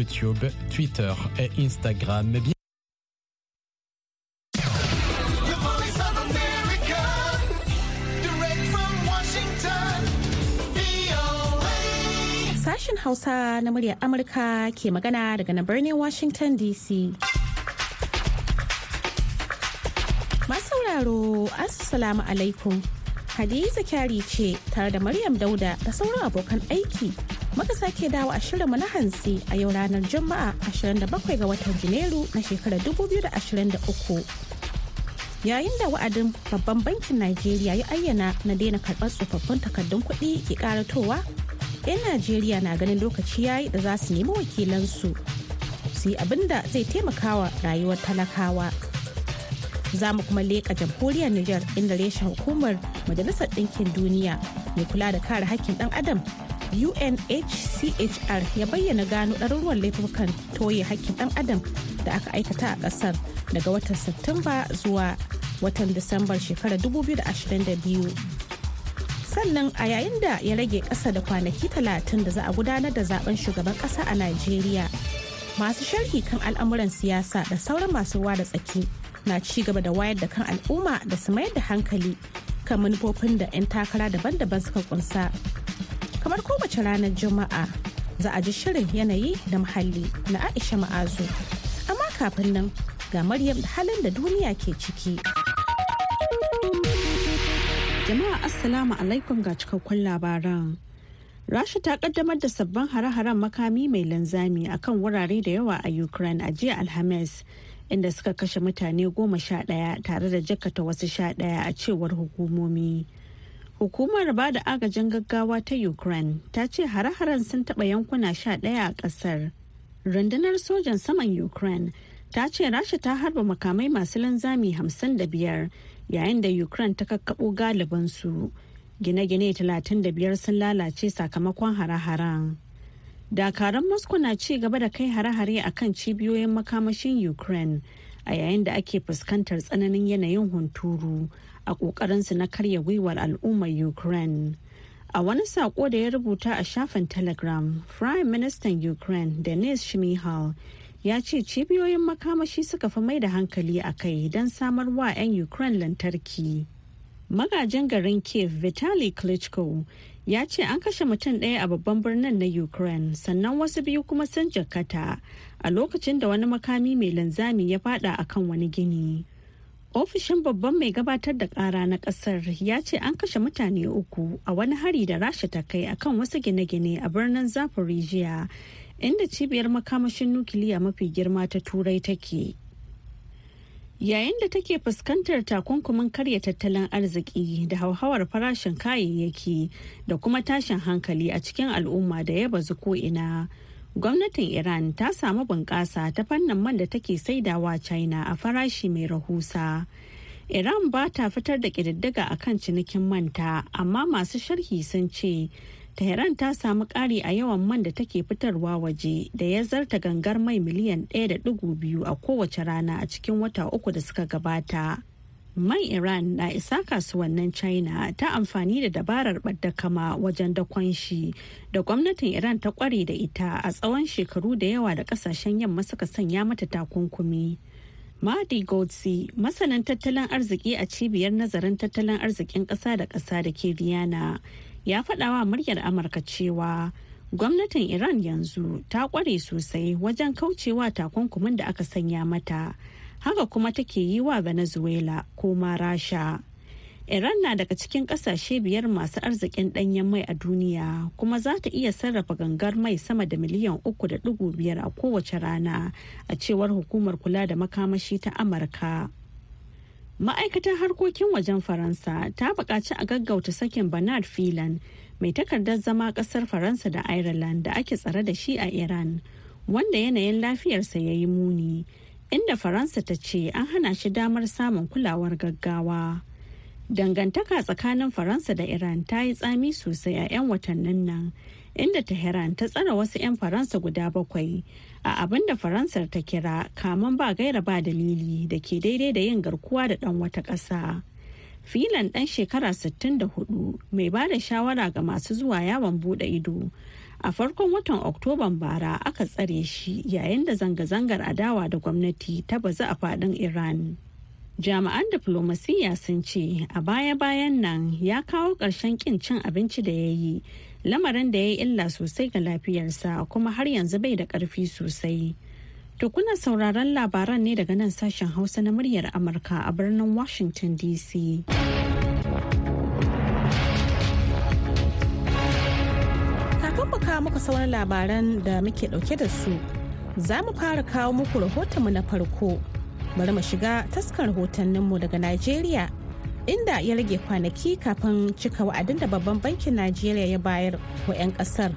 YouTube, Twitter et Instagram. Sashen Hausa na muryar Amurka ke magana daga na birnin Washington DC. Sauraro, Assalamu alaikum. Hadiza Kyari ce tare da Maryam Dauda da sauran abokan aiki. Muka sake dawo a shirinmu na hantsi a yau ranar Juma'a 27 ga watan Janairu na shekarar 2023. yayin da wa'adin babban bankin najeriya ya ayyana na daina karɓar tsofaffin takardun kuɗi ke karatowa 'yan najeriya na ganin lokaci yayi da za su nemi wakilansu su yi abin da zai taimakawa rayuwar talakawa za mu kuma leƙa jamhuriyar niger inda reshen hukumar majalisar ɗinkin duniya mai kula da kare hakkin ɗan adam unhchr ya bayyana gano ɗaruruwan laifukan toye hakkin ɗan adam da aka aikata a ƙasar daga watan Satumba zuwa watan Disambar shekarar 2022. Sannan a yayin da ya rage ƙasa da kwanaki talatin da za a gudanar da zaɓen shugaban ƙasa a Najeriya. Masu sharhi kan al'amuran siyasa da sauran masu ruwa da tsaki na ci gaba da wayar da kan al'umma da su mayar da hankali kan manufofin da 'yan takara daban-daban suka kunsa. Kamar kowace ranar Juma'a za a ji shirin yanayi da muhalli na Aisha Ma'azu. Amma kafin nan ga Maryam halin da duniya ke ciki. Jama'a Assalamu alaikum ga cikakkun labaran. Rasha ta kaddamar da sabbin hare-haren makami mai linzami akan wurare da yawa a Ukraine a jiya Alhamis, inda suka kashe mutane goma sha ɗaya tare da jakata wasu sha ɗaya a cewar hukumomi. Hukumar ba da agajin gaggawa ta Ukraine ta ce hare-haren sun taɓa yankuna sha ɗaya a ƙasar. Rundunar sojan saman Ukraine ta ce Rasha ta harba makamai masu linzami hamsin da biyar yayin da Ukraine ta kakkaɓo galibansu. Gine-gine 35 sun lalace sakamakon hare-haren. Dakaran Moscow na ci gaba da kai hare-hare a kan cibiyoyin makamashin Ukraine a yayin da ake fuskantar tsananin yanayin hunturu a ƙoƙarinsu na karya gwiwar al'ummar Ukraine. A wani saƙo da ya rubuta a shafin Telegram, Prime Minister Ukraine Denis Shmihal ya ce cibiyoyin makamashi suka fi mai da hankali a kai don samar wa 'yan Ukraine lantarki. magajin garin kiev vitali klitschko ya ce an kashe mutum ɗaya a babban birnin na ukraine sannan wasu biyu kuma sun jakata a lokacin da wani makami mai linzami ya fada akan wani gini ofishin babban mai gabatar da kara na ƙasar ya ce an kashe mutane uku a wani hari da rasha ta kai akan wasu gine-gine a birnin zaporizhia inda cibiyar makamashin nukiliya mafi girma ta turai take. Yayin da take fuskantar takunkumin karya tattalin arziki da hauhawar farashin kayayyaki da kuma tashin hankali a cikin al'umma da ya bazu ko'ina gwamnatin iran ta samu bunƙasa ta fannin man da take saidawa china a farashi mai rahusa iran ba ta fitar da ƙididdiga a kan cinikin manta amma masu sharhi sun ce Tehran ta samu ƙari a yawan man da take fitarwa waje da ya zarta gangar mai miliyan 1.2 a kowace rana a cikin wata uku da suka gabata. Man Iran na isa kasuwannin China ta amfani da dabarar kama wajen dakon shi da gwamnatin Iran ta ƙware da ita a tsawon shekaru da yawa da ƙasashen yamma suka sanya mata takunkumi. Mahdi Godsi, masanin tattalin arziki a cibiyar nazarin tattalin arzikin ƙasa da ƙasa da ke Vienna, ya faɗawa muryar amurka cewa gwamnatin iran yanzu ta ƙware sosai wajen kaucewa takunkumin da aka sanya mata haka kuma take yi wa venezuela ko ma rasha. Iran na daga cikin ƙasashe biyar masu arzikin ɗanyen mai a duniya kuma za ta iya sarrafa gangar mai sama da miliyan uku da ɗigo biyar a kowace rana a cewar hukumar kula da makamashi ta amurka. Ma'aikatar harkokin wajen faransa ta buƙaci a gaggauta sakin bernard filan mai takardar zama ƙasar faransa da ireland da ake tsare da shi a iran wanda yanayin lafiyarsa ya yi muni. Inda faransa ta ce an hana shi damar samun kulawar gaggawa dangantaka tsakanin faransa da iran ta yi tsami sosai a 'yan watannin nan inda Tehran ta tsara wasu 'yan Faransa guda bakwai a abin da Faransar ta kira kaman ba gaira ba dalili da ke daidai da yin garkuwa da ɗan wata ƙasa. Filan ɗan shekara 64 mai ba da shawara ga masu zuwa yawon buɗe ido a farkon watan oktoban bara aka tsare shi yayin da zanga-zangar adawa da gwamnati ta bazu a faɗin iran. Jami'an diflomasiyya sun ce a baya-bayan nan ya kawo ƙarshen kin cin abinci da ya yi. Lamarin da ya yi illa sosai ga lafiyarsa kuma har yanzu bai da ƙarfi sosai. To kuna sauraron labaran ne daga nan sashen hausa na muryar amurka a birnin washington dc kawo muku sauran labaran da muke ɗauke da su. Za mu fara kawo muku rahotonmu na farko. Bari mu shiga taskar rahotanninmu daga Najeriya inda ya rage kwanaki kafin cika wa'adin da babban bankin Najeriya ya bayar wa 'yan ƙasar.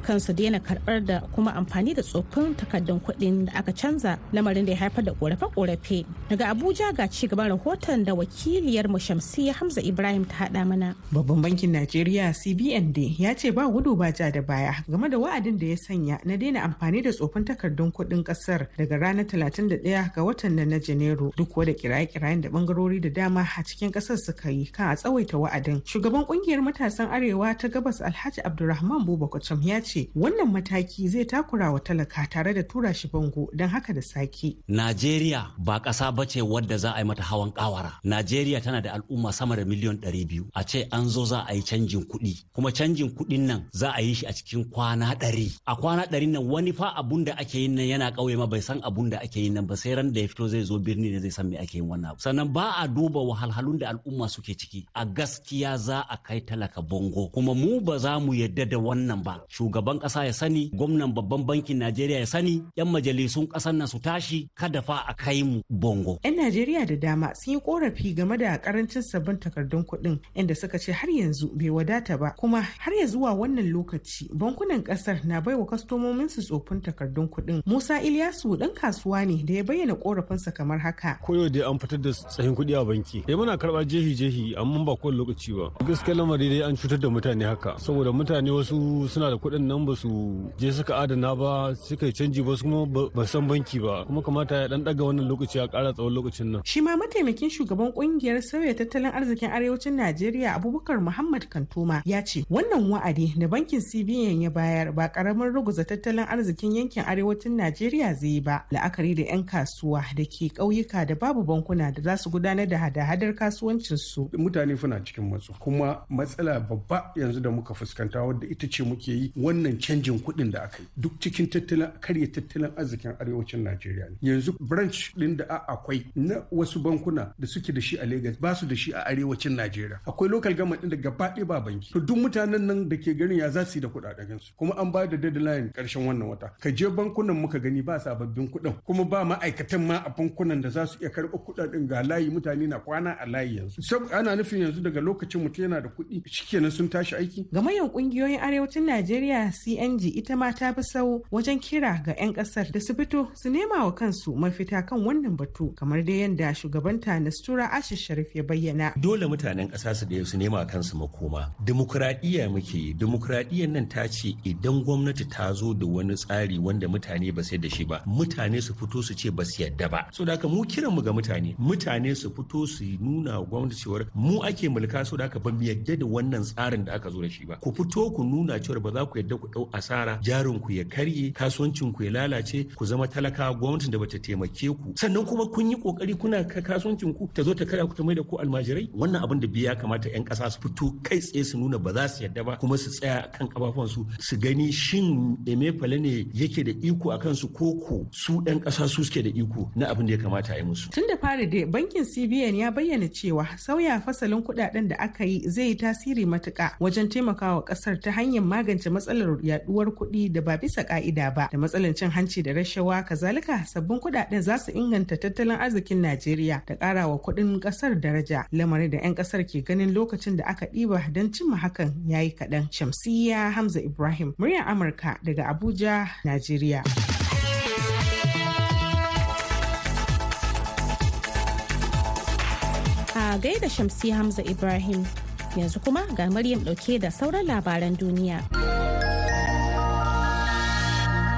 Kansu daina karɓar da kuma amfani da tsoffin takardun kuɗin da aka canza lamarin da ya haifar da korafe-korafe daga abuja ga ci gaban rahoton da wakiliyar mu shamsiya hamza ibrahim ta haɗa mana Babban bankin Najeriya CBN dai ya ce ba gudu ba ja da baya game da wa'adin da ya sanya na daina amfani da tsofin takardun kuɗin ƙasar daga ranar 31 ga watan nan na Janairu duk wada kiraye-kirayen da bangarori da dama a cikin ƙasar suka yi kan a tsawaita wa'adin. Shugaban ƙungiyar matasan Arewa ta Gabas Alhaji Abdulrahman Buba Kwacham ya ce wannan mataki zai takura wa talaka tare da tura shi bango don haka da sake. Najeriya ba ƙasa ba ce wadda za a yi mata hawan ƙawara. Najeriya tana da al'umma sama da miliyon ɗari biyu. A ce an zo za a yi canjin kuɗi. Kuma canjin kuɗin nan za a yi shi a cikin kwana ɗari. A kwana ɗari nan wani fa abun da ake yin nan yana ƙauye ma bai san abun da ake yin nan ba sai ran da ya fito zai zo birni ne zai san me ake yin wannan abu. Sannan ba a duba wahalhalun da al'umma suke ciki. A gaskiya za a kai talaka bongo. Kuma mu ba za mu yadda da wannan ba. Shugaban ƙasa ya sani, gwamnan babban bankin Najeriya ya sani, 'yan majalisun ƙasar nan su tashi kada fa a kai mu bongo. 'Yan Najeriya da dama sun yi korafi game da ƙarancin sabbin takardun kuɗin inda suka ce har yanzu bai wadata ba kuma har ya zuwa wannan lokaci bankunan ƙasar na baiwa kwastomomin su tsofin takardun kuɗin. Musa Ilyasu ɗan kasuwa ne da ya bayyana korafinsa kamar haka. koyo dai an fitar da tsahin kuɗi a banki eh muna karɓa jehi jehi amma ba kowane lokaci ba gaskiya lamari dai an cutar da mutane haka saboda mutane wasu suna da kuɗin nan ba su je suka adana ba suka yi canji ba su kuma ba- san banki ba. Kuma kamata ya dan daga wannan lokaci a ƙara tsawon lokacin nan. Shi ma mataimakin shugaban ƙungiyar sauya tattalin arzikin arewacin Najeriya Abubakar Muhammad Kantoma ya ce wannan wa'adi da bankin CBN ya bayar ba ƙaramin ruguza tattalin arzikin yankin arewacin Najeriya zai yi ba. La'akari da 'yan kasuwa da ke ƙauyuka da babu bankuna da za su gudanar da hada-hadar kasuwancinsu. mutane suna cikin matsu kuma matsala babba yanzu da muka fuskanta wadda ita ce muke yi wannan canjin kuɗin da aka yi duk cikin tattalin karya tattalin arzikin arewacin najeriya ne. Yanzu branch ɗin da akwai na wasu bankuna da suke da shi a lagos ba su da shi a arewacin najeriya. Akwai local government ɗin da gaba ɗaya ba banki. To duk mutanen nan da ke ganin ya za su yi da kuɗaɗen su kuma an ba da deadline ƙarshen wannan wata. Ka je bankunan muka gani ba sababbin kuɗin. Kuma ba ma'aikatan ma a bankunan da za su iya karɓar kuɗaɗen ga layi mutane na kwana a layi yanzu. Sab ana nufin yanzu daga lokacin mutum yana da kuɗi shikenan sun tashi aiki? Gamayyar ƙungiyoyin arewacin Najeriya CNG ita ma ta fi sau wajen kira ga 'yan ƙasar da su fito su nema wa kansu mafita kan wannan batu kamar dai yadda shugabanta Nastura Ashish Sharif ya bayyana. dole mutanen ƙasa su da su nema kansu makoma. Demokuraɗiyya muke yi. Demokuraɗiyyar nan ta ce idan gwamnati ta zo da wani tsari wanda mutane ba sai da shi ba mutane su fito su ce ba su yadda ba. So da mu kiran mu ga mutane mutane su fito su nuna wa gwamnati cewar mu ake mulka so da ba mu yadda da wannan tsarin da aka zo da shi ba. Ku fito ku nuna cewar ba za ku yadda ku ɗau asara jarin ku ya karye kasuwancin ku ya lalace ku zama talaka gwamnatin da bata taimake ku. Sannan kuma kun yi ƙoƙari kuna ka kasuwancin ku ta zo ta kara ku ta mai da ku almajirai. Wannan abin da biya kamata yan kasa su fito kai tsaye su nuna ba za su yadda ba kuma su tsaya kan kafafuwansu su gani shin emefale ne yake da iko a kansu ko ko su yan kasa su suke da iko na abin da ya kamata a yi musu. Tun da fari dai bankin CBN ya bayyana cewa sauya fasalin kuɗaɗen da aka yi zai yi tasiri matuka wajen taimakawa ƙasar ta hanyar magance matsalar yaduwar kuɗi da ba bisa ka'ida ba da matsalar cin hanci da rashawa kazalika sabbin kuɗaɗen za su inganta tattalin arzikin Najeriya da ƙarawa kuɗin ƙasar daraja lamarin da 'yan ƙasar ke ganin lokacin da aka ɗiba don cimma hakan ya yi kaɗan. Shamsiyya Hamza Ibrahim, muryar Amurka daga Abuja, Najeriya. a gaida shamsi hamza ibrahim yanzu kuma ga maryam ɗauke da sauran labaran duniya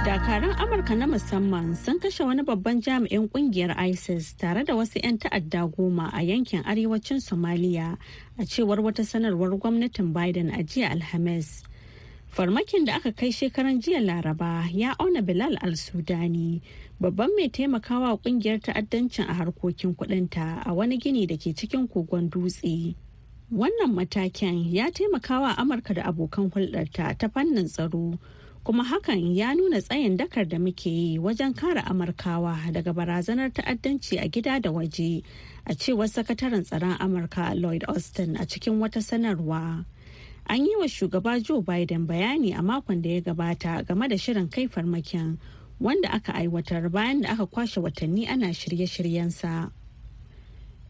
Dakaran Amurka na musamman sun kashe wani babban jami'in ƙungiyar ISIS tare da wasu 'yan ta'adda goma a yankin arewacin Somalia a cewar wata sanarwar gwamnatin Biden a jiya Alhamis. farmakin da aka kai shekaran jiya laraba ya auna bilal al-sudani babban mai taimakawa ƙungiyar ta'addancin a harkokin kudinta a wani gini da ke cikin kogon dutse wannan matakin ya taimakawa amurka da abokan hulɗarta ta fannin tsaro kuma hakan ya nuna tsayin dakar da muke yi wajen kare amurkawa daga barazanar ta'addanci a gida da waje a cewar sakataren tsaron amurka lloyd austin a cikin wata sanarwa. An yi wa shugaba joe biden bayani a makon da ya gabata game da shirin kai farmakin wanda aka aiwatar bayan da aka kwashe watanni ana shirye-shiryensa.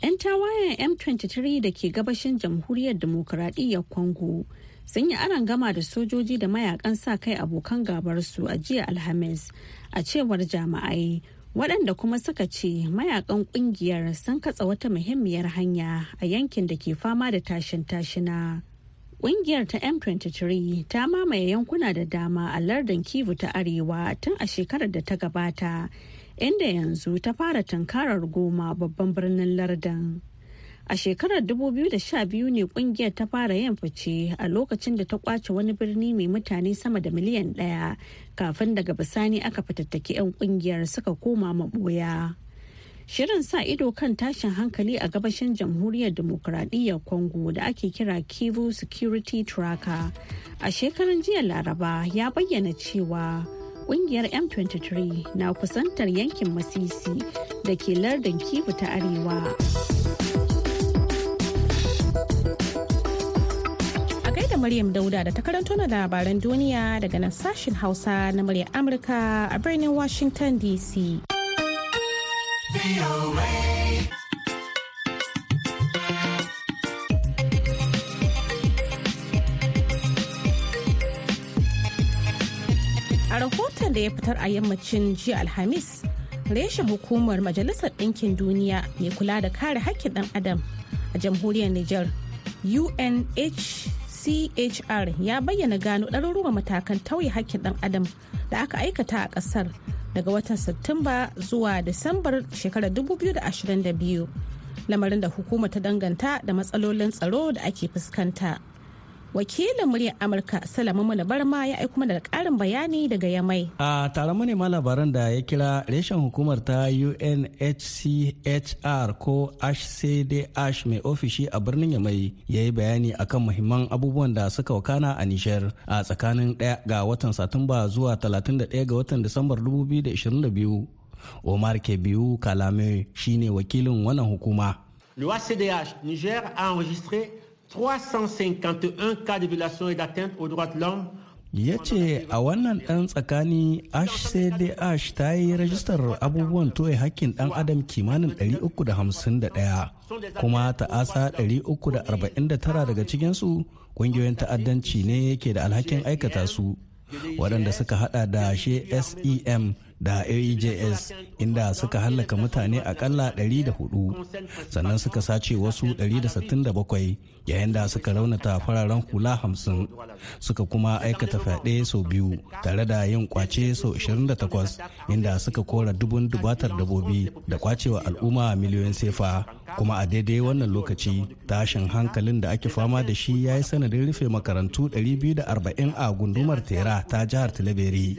'yan tawayen m23 da ke gabashin jamhuriyar demokuraɗiyyar congo sun yi aron gama da sojoji da mayaƙan sa kai abokan gabarsu a jiya alhamis. A cewar jama'ai waɗanda kuma suka ce mayaƙan ƙungiyar sun katsa wata muhimmiyar hanya a yankin da ke fama da tashin tashina. Ƙungiyar ta m23 ta mamaye yankuna da dama a lardin kivu ta arewa tun a shekarar da ta gabata inda yanzu ta fara tunkarar goma babban birnin lardin. A shekarar 2012 ne ƙungiyar ta fara yin fice a lokacin da ta ƙwace wani birni mai mutane sama da miliyan ɗaya kafin daga bisani aka fitattaki 'yan ƙungiyar suka koma maboya shirin sa ido kan tashin hankali a gabashin jamhuriyar demokuraɗiyyar congo da ake kira kivu security tracker a shekaran jiya laraba ya bayyana cewa ƙungiyar m23 na kusantar yankin masisi da ke lardin kivu ta arewa. Maryam Dauda da ta karanto na labaran duniya daga nan sashen Hausa na muryar Amurka a birnin Washington DC. A rahoton da ya fitar a yammacin jiya Alhamis, reshen hukumar Majalisar Ɗinkin Duniya mai kula da kare haƙƙin ɗan Adam a jamhuriyar Nijar, UNH chr ya bayyana gano ɗaruruwan matakan tauye hakkin ɗan adam da aka aikata a ƙasar daga watan satumba zuwa disambar shekarar 2022 lamarin da hukumar ta danganta da matsalolin tsaro da ake fuskanta. Wakilin muryar amurka salamu mana barma ya aiko mana da karin bayani daga yamai. A taron manema labaran da ya kira reshen hukumar ta unhchr ko hcdh mai ofishi a birnin yamai ya yi bayani akan muhimman abubuwan da suka wakana a nishar a tsakanin 1 ga watan satumba zuwa 31 ga watan disambar 2022 omar kebiu kalame shine wakilin wannan hukuma. Le HCDH Niger a enregistré 351 cas de violation et d'atteinte aux droits de l'homme. Ya ce a wannan ɗan tsakani hcdh ta yi rajistar abubuwan toye hakkin ɗan adam kimanin 351 kuma ta'asa 349 daga cikinsu ƙungiyoyin ta'addanci ne ke da alhakin aikata su waɗanda suka hada da sem da aejs inda suka hallaka mutane akalla 104 sannan suka sace wasu 167 yayin da suka raunata fararen hula 50 suka kuma aikata fyaɗe sau biyu tare da yin ƙwace sau 28 inda suka kora dubun dubatar dabobi da kwacewa al'umma miliyoyin sefa. Kuma a daidai wannan lokaci tashin hankalin da ake fama da shi ya yi sanadin rufe makarantu 240 a gundumar tera ta jihar tilaberi.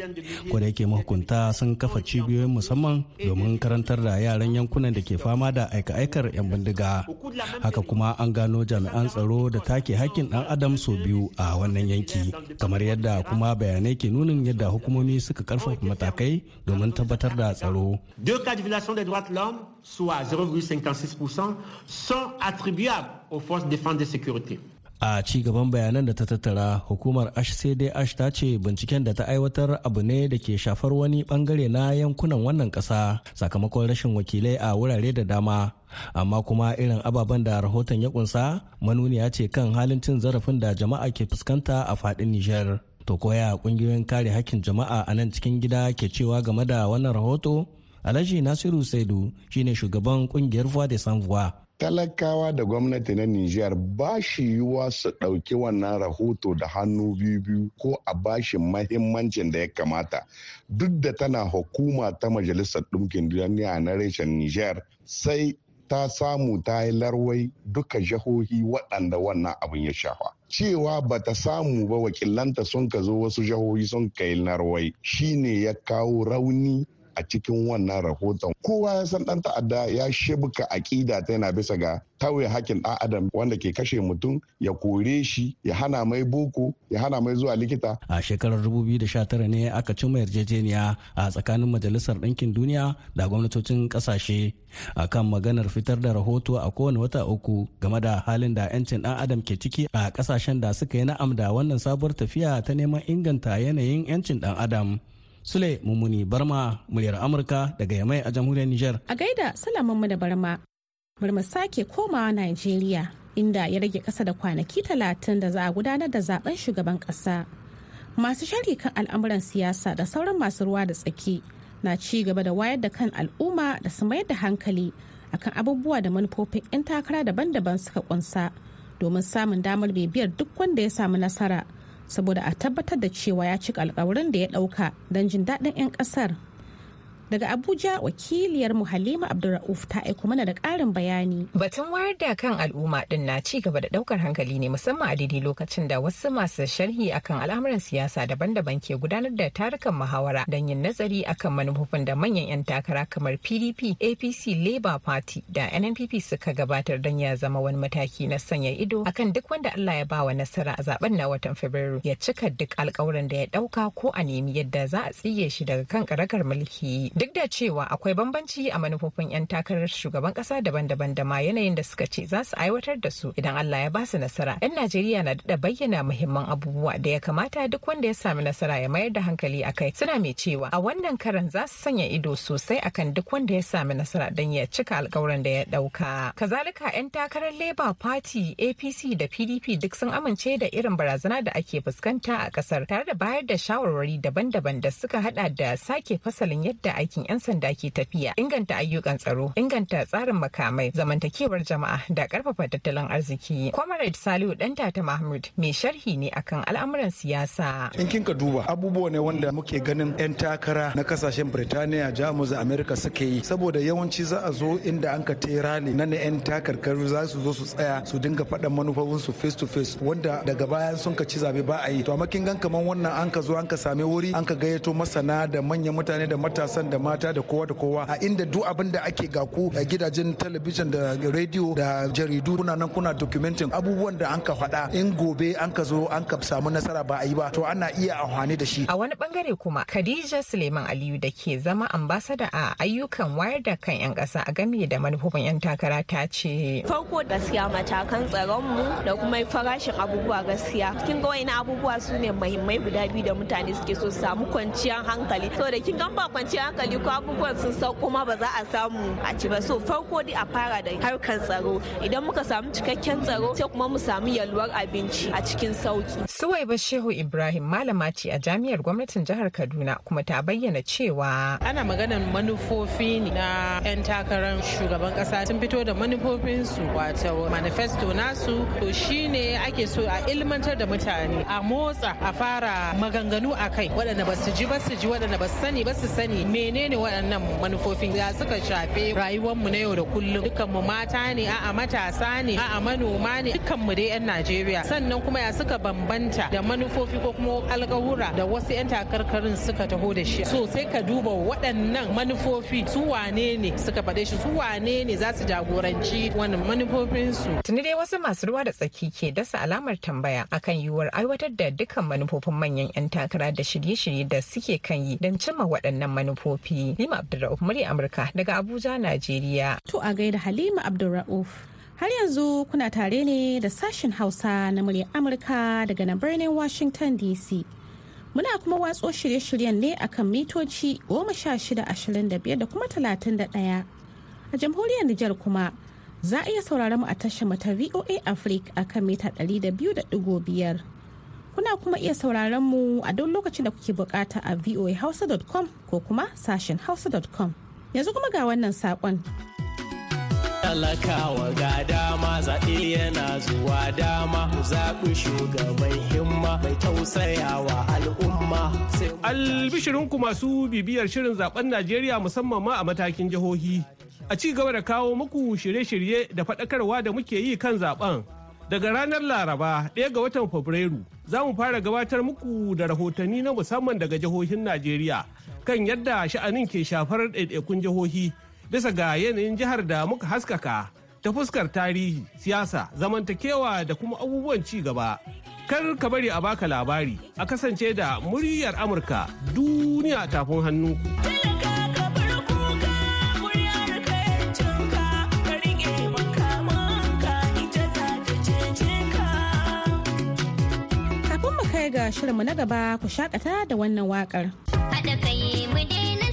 Da yake mahukunta sun kafa cibiyoyin musamman domin karantar da yaran yankunan da ke fama da aika-aikar 'yan bindiga haka kuma an gano jami'an tsaro da take hakkin dan adam sau biyu a wannan yanki kamar yadda kuma bayanai ke nunin yadda hukumomi suka ƙarfafa matakai domin tabbatar da tsaro soit 0,56%, sont attribuables aux forces défense de sécurité. A ci gaban bayanan da ta tattara hukumar hcdh ta ce binciken da ta aiwatar abu ne da ke shafar wani ɓangare na yankunan wannan kasa sakamakon rashin wakilai a wurare da dama. Amma kuma irin ababen da rahoton ya kunsa manuniya ce kan halin cin zarafin da jama'a ke fuskanta a faɗin nijar. To koya ƙungiyoyin kare hakkin jama'a a nan cikin gida ke cewa game da wannan rahoto? Alhaji Nasiru Saidu shine shugaban ƙungiyar Voix de Sans Voix. Talakawa da gwamnati na Nijar ba shi yiwuwa su ɗauki wannan rahoto da hannu biyu-biyu ko a bashi mahimmancin da ya kamata. Duk da tana hukuma ta Majalisar Ɗinkin Duniya na reshen Nijar sai ta samu ta yi larwai duka jihohi waɗanda wannan abin ya shafa cewa ba ta samu ba wakilanta sun ka zo wasu jihohi sun kai larwai shine ya kawo rauni a cikin wannan rahoton. Kowa ya san dan ta'adda ya shibuka aƙida ta yana bisa ga tauye hakkin ɗan adam wanda ke kashe mutum ya kore shi ya hana mai boko ya hana mai zuwa likita. A shekarar 2019 ne aka cimma yarjejeniya a tsakanin majalisar ɗinkin duniya da gwamnatocin ƙasashe akan maganar fitar da rahoto a kowane wata uku game da halin da 'yancin ɗan adam ke ciki a ƙasashen da suka yi na'am da wannan sabuwar tafiya ta neman inganta yanayin 'yancin ɗan adam. Sule Mummuni Barma muryar Amurka daga Yamai a jamhuriyar Nijar. A gaida mu da Barma. Barma sake komawa Najeriya inda ya rage kasa da kwanaki talatin da za a gudanar da zaɓen shugaban kasa. Masu shari kan al'amuran siyasa da sauran masu ruwa da tsaki na ci gaba da wayar da kan al'umma da su mayar da hankali akan abubuwa da manufofin 'yan takara daban-daban suka kunsa domin samun damar bibiyar duk wanda ya samu nasara. Saboda a tabbatar da cewa ya cika alkawarin da ya ɗauka don jin daɗin 'yan ƙasar. Daga abuja wakiliyar mu halima abdulra'uf ta aiko mana da ƙarin bayani. Batun wayar da kan al'umma din na ci gaba da ɗaukar hankali ne musamman a daidai lokacin da wasu masu sharhi akan al'amuran siyasa daban-daban ke gudanar da tarukan muhawara don yin nazari akan manufofin da manyan 'yan takara kamar pdp apc labour party da nnpp suka gabatar don ya zama wani mataki na sanya ido akan duk wanda allah ya bawa nasara a zaɓen na watan fabrairu. Ya cika duk alkawuran da ya ɗauka ko a nemi yadda za a tsige shi daga kan karakar mulki. Duk da cewa akwai bambanci a manufofin 'yan takarar shugaban kasa daban-daban da ma yanayin da suka ce za su aiwatar da su idan Allah ya ba su nasara 'yan Najeriya na da bayyana muhimman abubuwa da ya kamata duk wanda ya sami nasara ya mayar da hankali a kai. Suna mai cewa a wannan karan za su sanya ido sosai akan duk wanda ya sami nasara don ya cika alkawuran da ya ɗauka kazalika 'yan takarar Labour Party APC da PDP duk sun amince da irin barazana da ake fuskanta a ƙasar tare da bayar da shawarwari daban-daban da suka hada da sake fasalin yadda aikin 'yan sanda ke tafiya inganta ayyukan tsaro inganta tsarin makamai zamantakewar jama'a da ƙarfafa tattalin arziki. Comrade salihu dan tata mahmud mai sharhi ne akan al'amuran siyasa. In kin ka duba abubuwa ne wanda muke ganin 'yan takara na ƙasashen birtaniya jamus da amerika suke yi. Saboda yawanci za a zo inda an ka ne na 'yan takarkaru za su zo su tsaya su dinga faɗan manufofinsu face to face wanda daga bayan sun ka ci zaɓe ba a yi. To amma kin gan kaman wannan an ka zo an ka sami wuri an ka gayyato masana da manyan mutane da matasan da mata da kowa da kowa a inda duk abin da ake ga ku a gidajen talabijin da rediyo da jaridu kuna nan kuna documenting abubuwan da an ka faɗa. In gobe an ka zo an ka samu nasara ba a yi ba to ana iya amfani da shi. A wani ɓangare kuma khadija suleiman aliyu da ke zama ambasada a ayyukan wayar da kan 'yan ƙasa a game da manufofin 'yan takara ta ce farko gaskiya matakan tsaron mu da kuma farashin abubuwa gaskiya. Kin ga wani abubuwa su ne muhimmai guda biyu da mutane suke so su samu kwanciyar hankali. Saboda kin gan ba kwanciyar hankali ko abubuwan sun sau kuma ba za a samu a ci ba. So farko dai a fara da harkar tsaro. Idan muka samu cikakken tsaro sai kuma mu samu yalwar abinci a cikin sauƙi. Suwaiba shehu ibrahim malama ce a jami'ar gwamnatin jihar kaduna kuma ta bayyana cewa ana maganar manufofi na 'yan takarar shugaban kasa sun fito da manufofinsu wato manifesto nasu. To shine ake so a ilmantar da mutane a motsa a fara maganganu a kai. Waɗanda ba su ji ba su ji. Waɗanda ba su sani ba su sani. Menene waɗannan manufofin ya suka shafe rayuwarmu na yau da kullum dukkan mu mata ne a'a matasa ne a'a manoma ne dukkan mu dai 'yan Najeriya sannan kuma ya suka bambanta da manufofi ko kuma alkawura da wasu 'yan takarkarin suka taho da shi so sai ka duba waɗannan manufofi su wane ne suka faɗe shi su wane ne za su jagoranci wannan manufofinsu. Tuni dai wasu masu ruwa da tsaki ke dasa alamar tambaya akan yiwuwar aiwatar da dukkan manufofin manyan 'yan takara da shirye-shirye da suke kan yi don cimma waɗannan manufofi. rigakafi Halima Abdulrauf murya Amurka daga Abuja Najeriya to a gaida Halima Abdulrauf Har yanzu kuna tare ne da sashen Hausa na muryar Amurka daga nan birnin Washington DC. Muna kuma watso shirye-shiryen ne akan mitoci 1625 da kuma 31. A jamhuriyar Nijar kuma za a iya sauraron mu a tashar mata VOA Africa akan mita 200.5. Kuna kuma iya sauraron mu a duk lokacin da kuke buƙata a voahausa.com ko kuma sashen hausa.com. Yanzu kuma ga wannan saƙon. talakawa ga dama zaɓe yana zuwa dama zaɓi shugaban himma mai tausayawa al'umma. Albishirinku masu bibiyar shirin zaɓen Najeriya musamman ma a matakin jihohi. a ci gaba da kawo muku shirye-shirye da faɗakarwa da muke yi kan zaɓen. Daga ranar Laraba ɗaya ga watan Fabrairu za mu fara gabatar muku da rahotanni na musamman daga jihohin Najeriya kan yadda sha'anin ke shafar ɗaiɗaikun jihohi bisa ga yanayin jihar da muka haskaka ta fuskar tarihi, siyasa, zamantakewa da kuma abubuwan ci gaba. Kar ka bari a baka labari a kasance da muryar Amurka duniya tafin hannu. Kai ga shirinmu na gaba ku shakata da wannan waƙar. Haɗa kai mu daina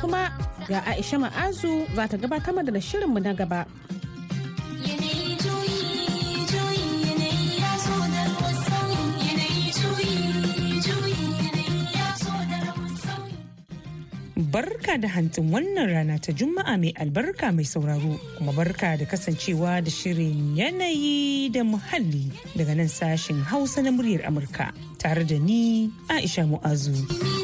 kuma ga Aisha Ma'azu za ta gabatar mana da shirinmu na gaba. Barka da hantsin wannan rana ta Juma'a mai albarka mai sauraro kuma barka da kasancewa da shirin yanayi da muhalli daga nan sashin Hausa na muryar Amurka tare da ni Aisha Mu'azu.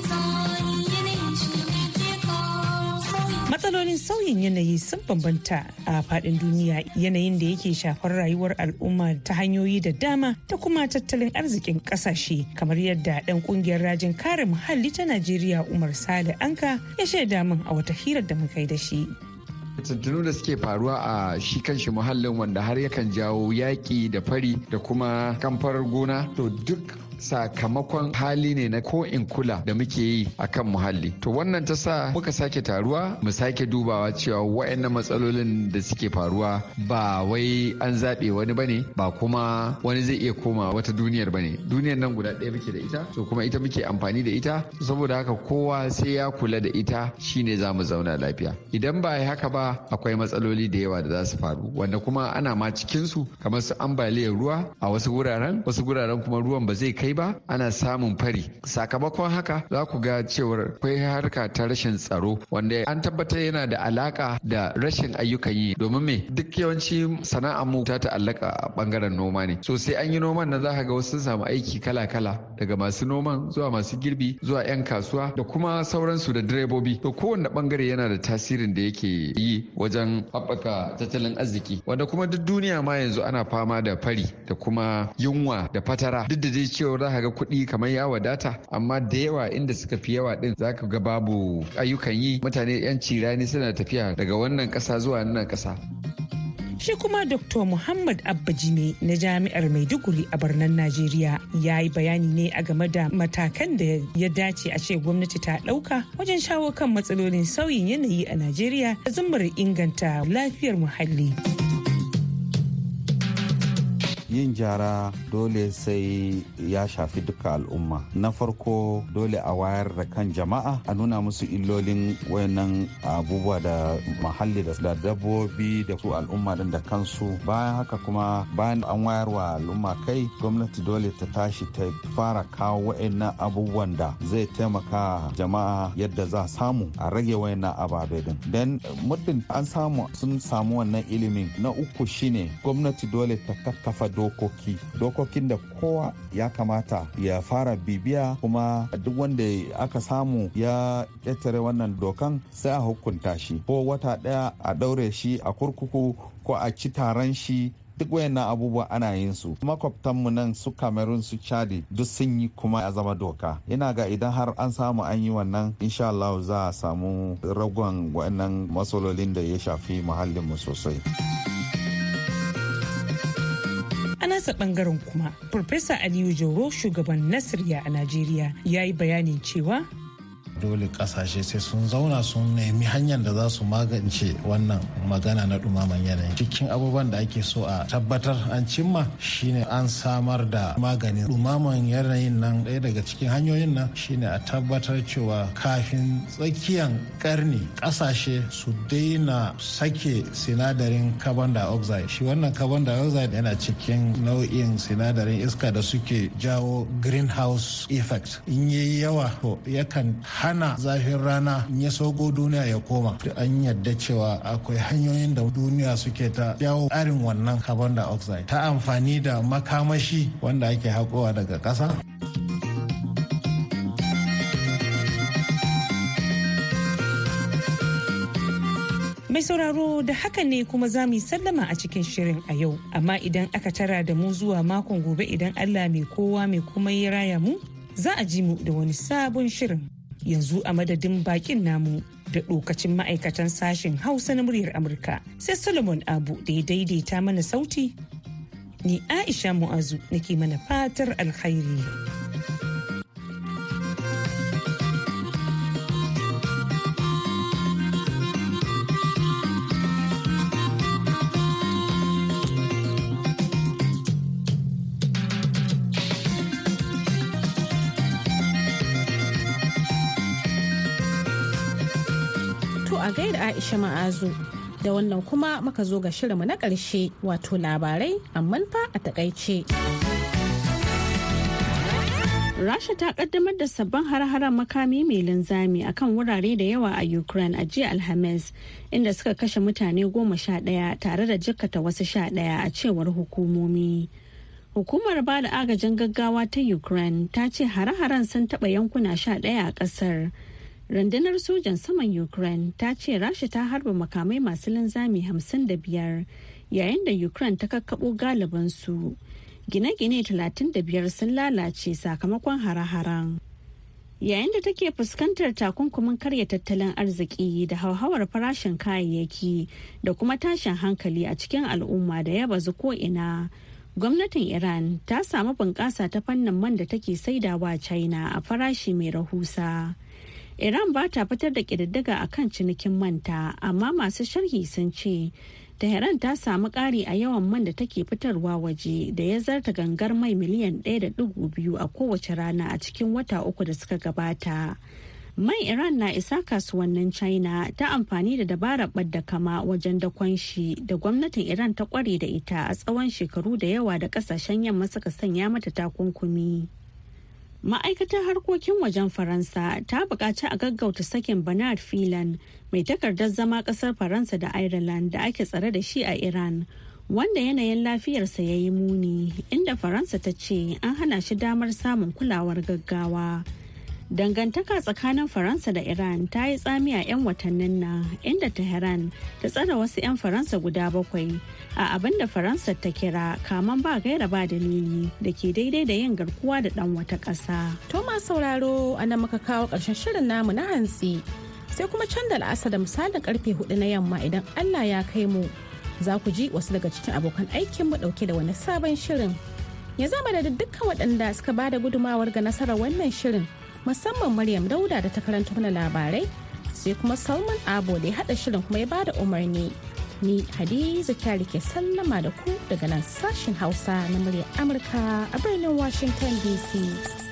Matsalolin sauyin yanayi sun bambanta a faɗin duniya yanayin da yake shafar rayuwar al'umma ta hanyoyi da dama ta kuma tattalin arzikin ƙasashe kamar yadda ɗan ƙungiyar rajin kare muhalli ta Najeriya Umar Sale Anka ya shaida min a wata hirar da muka yi da shi. Tuntunu da suke faruwa a shi kanshi muhallin wanda har yakan jawo yaƙi da fari da kuma kamfar gona. To duk sakamakon hali ne na ko in kula da muke yi a kan muhalli. To wannan ta sa muka sake taruwa mu sake dubawa cewa wa'annan matsalolin da suke faruwa ba wai an zaɓe wani ba ne ba kuma wani zai iya koma wata duniyar ba ne duniyar nan guda ɗaya muke da ita to kuma ita muke amfani da ita. Saboda haka kowa sai ya kula da ita shine za mu zauna lafiya. Idan ba haka ba akwai matsaloli da yawa da za su faru wanda kuma ana ma cikinsu kamar su ambaliyar ruwa a wasu wuraren. Wasu wuraren kuma ruwan ba zai kai ba ana samun fari. Sakamakon haka za ku ga cewar akwai harka ta rashin tsaro wanda an tabbatar yana da alaka da rashin ayyukan yi. Domin me? Duk yawanci sana'ar mu ta ta'allaka a ɓangaren noma ne. So sai an yi noman na za ka ga wasu samu aiki kala-kala daga masu noman zuwa masu girbi zuwa 'yan kasuwa da kuma sauransu da direbobi. To kowanne ɓangare yana da tasirin da yake yi. Wajen haɓaka tattalin arziki wanda kuma duk duniya ma yanzu ana fama da fari da kuma yunwa da fatara. Duk da dai cewa za ka ga kuɗi kamar ya wadata amma da yawa inda suka fi yawa din za ka ga babu ayyukan yi. Mutane 'yan cirani suna tafiya daga wannan ƙasa zuwa wannan ƙasa. Shi kuma Dr. Muhammad Abba Jime na Jami'ar Maiduguri a birnin Najeriya ya yi bayani ne a game da matakan da ya dace a ce gwamnati ta ɗauka wajen shawo kan matsalolin sauyin yanayi a Najeriya da zumar inganta lafiyar muhalli. Yin jara dole sai ya shafi duka al'umma. Na farko dole a wayar da kan jama'a a nuna musu illolin wayannan abubuwa da muhalli da dabbobi da su al'umma din da kansu. Bayan haka kuma bayan an wayar wa al'umma kai gwamnati dole ta tashi ta fara kawo wayannan abubuwan da zai taimaka jama'a yadda za samu a rage wayannan ababe din. Dan muddin an samu sun samu wannan ilimin na uku shine gwamnati dole ta kakkafa dokoki dokokin da kowa ya kamata ya fara bibiya kuma duk wanda aka samu ya ƙetare wannan dokan sai a hukunta shi. Ko wata ɗaya a ɗaure shi a kurkuku ko a ci taron shi duk wayannan abubuwa ana yin su. Makwabtanmu nan su cameroon su chadi duk sun yi kuma ya zama doka. Ina ga idan har an samu an yi wannan insha Allah za a samu ragon wayannan matsalolin da ya shafi muhallinmu sosai. Nasa ɓangaren kuma Farfesa Aliyu Jauro shugaban Nasirya a Najeriya ya yi bayanin cewa dole ƙasashe sai sun zauna sun nemi hanyar da za su magance wannan magana na dumaman yanayi. Cikin abubuwan da ake so a tabbatar an cimma shine an samar da maganin dumaman yanayin nan. Ɗaya daga cikin hanyoyin nan shine a tabbatar cewa kafin tsakiyan karni ƙasashe su daina sake sinadarin carbon dioxide. Shi wannan carbon dioxide yana cikin nau'in sinadarin iska da suke jawo greenhouse effect. In yayi yawa to yakan hana zafin rana in ya sauko duniya ya koma an yadda cewa akwai hanyoyin da duniya suke ta jawo ƙarin wannan carbon dioxide ta amfani da makamashi wanda ake haƙowa daga ƙasa Mai sauraro da haka ne kuma za mu yi sallama a cikin shirin a yau. Amma idan aka tara da mu zuwa makon gobe idan Allah mai kowa mai kuma ya raya mu, za a ji mu da wani sabon shirin. Yanzu a madadin bakin namu da dokacin ma'aikatan sashen Hausa na muryar Amurka. Sai Solomon Abu da ya daidaita mana sauti. Ni Aisha Mu'azu nake mana fatar alkhairi. Aisha Ma'azu. Da wannan kuma muka zo ga shirinmu na ƙarshe wato labarai amma fa a taƙaice. Rasha ta kaddamar da sabbin har-haren makami mai linzami akan wurare da yawa a Ukraine a jiya Alhamis inda suka kashe mutane goma sha ɗaya tare da jikkata wasu sha ɗaya a cewar hukumomi. Hukumar ba da agajin gaggawa ta Ukraine ta ce hare-haren sun taɓa yankuna sha ɗaya a ƙasar. Rundunar sojan saman Ukraine ta ce Rasha ta harba makamai masu linzami hamsin da biyar yayin da Ukraine ta kakkaɓo galibansu. Gine-gine 35 sun lalace sakamakon hare-haren. Yayin da take fuskantar takunkumin karya tattalin arziki da hauhawar farashin kayayyaki da kuma tashin hankali a cikin al'umma da ya bazu ko'ina. Gwamnatin Iran ta samu bunƙasa ta fannin man da take saidawa China a farashi mai rahusa. Iran ba ta fitar da ƙididdiga a kan cinikin manta, amma masu sharhi sun ce, Tehran ta samu ƙari a yawan man da take fitarwa waje da ya zarta gangar mai miliyan 1.2 a kowace rana a cikin wata uku da suka gabata. Mai Iran na isa kasuwannin China ta amfani da dabarar ɓadda kama wajen dakon shi da gwamnatin Iran ta kware da ita a tsawon shekaru da yawa da ƙasashen yamma suka sanya mata takunkumi. Ma'aikatar harkokin wajen faransa ta buƙaci a gaggauta sakin bernard filan mai takardar zama ƙasar faransa da ireland da ake tsare da shi a iran wanda yanayin lafiyarsa ya yi muni inda faransa ta ce an hana shi damar samun kulawar gaggawa. Dangantaka tsakanin faransa da iran ta yi tsami a 'yan watannin nan inda tehran ta tsare wasu 'yan faransa guda bakwai a abin da faransa ta kira kaman ba gaira ba dalili da ke daidai da yin garkuwa da dan wata ƙasa. Toma sauraro a nan muka kawo ƙarshen shirin namu na hantsi sai kuma can da la'asa da misalin ƙarfe huɗu na yamma idan Allah ya kai mu za ku ji wasu daga cikin abokan aikinmu ɗauke da wani sabon shirin. Ya zama da dukkan waɗanda suka ba da gudumawar ga nasarar wannan shirin musamman Maryam Dauda da ta karanta mana labarai sai kuma Salman Abo da ya haɗa shirin kuma ya ba da umarni. Ni Hadiza Kyari ke sallama da ku daga nan sashen Hausa na muryar Amurka a birnin Washington DC.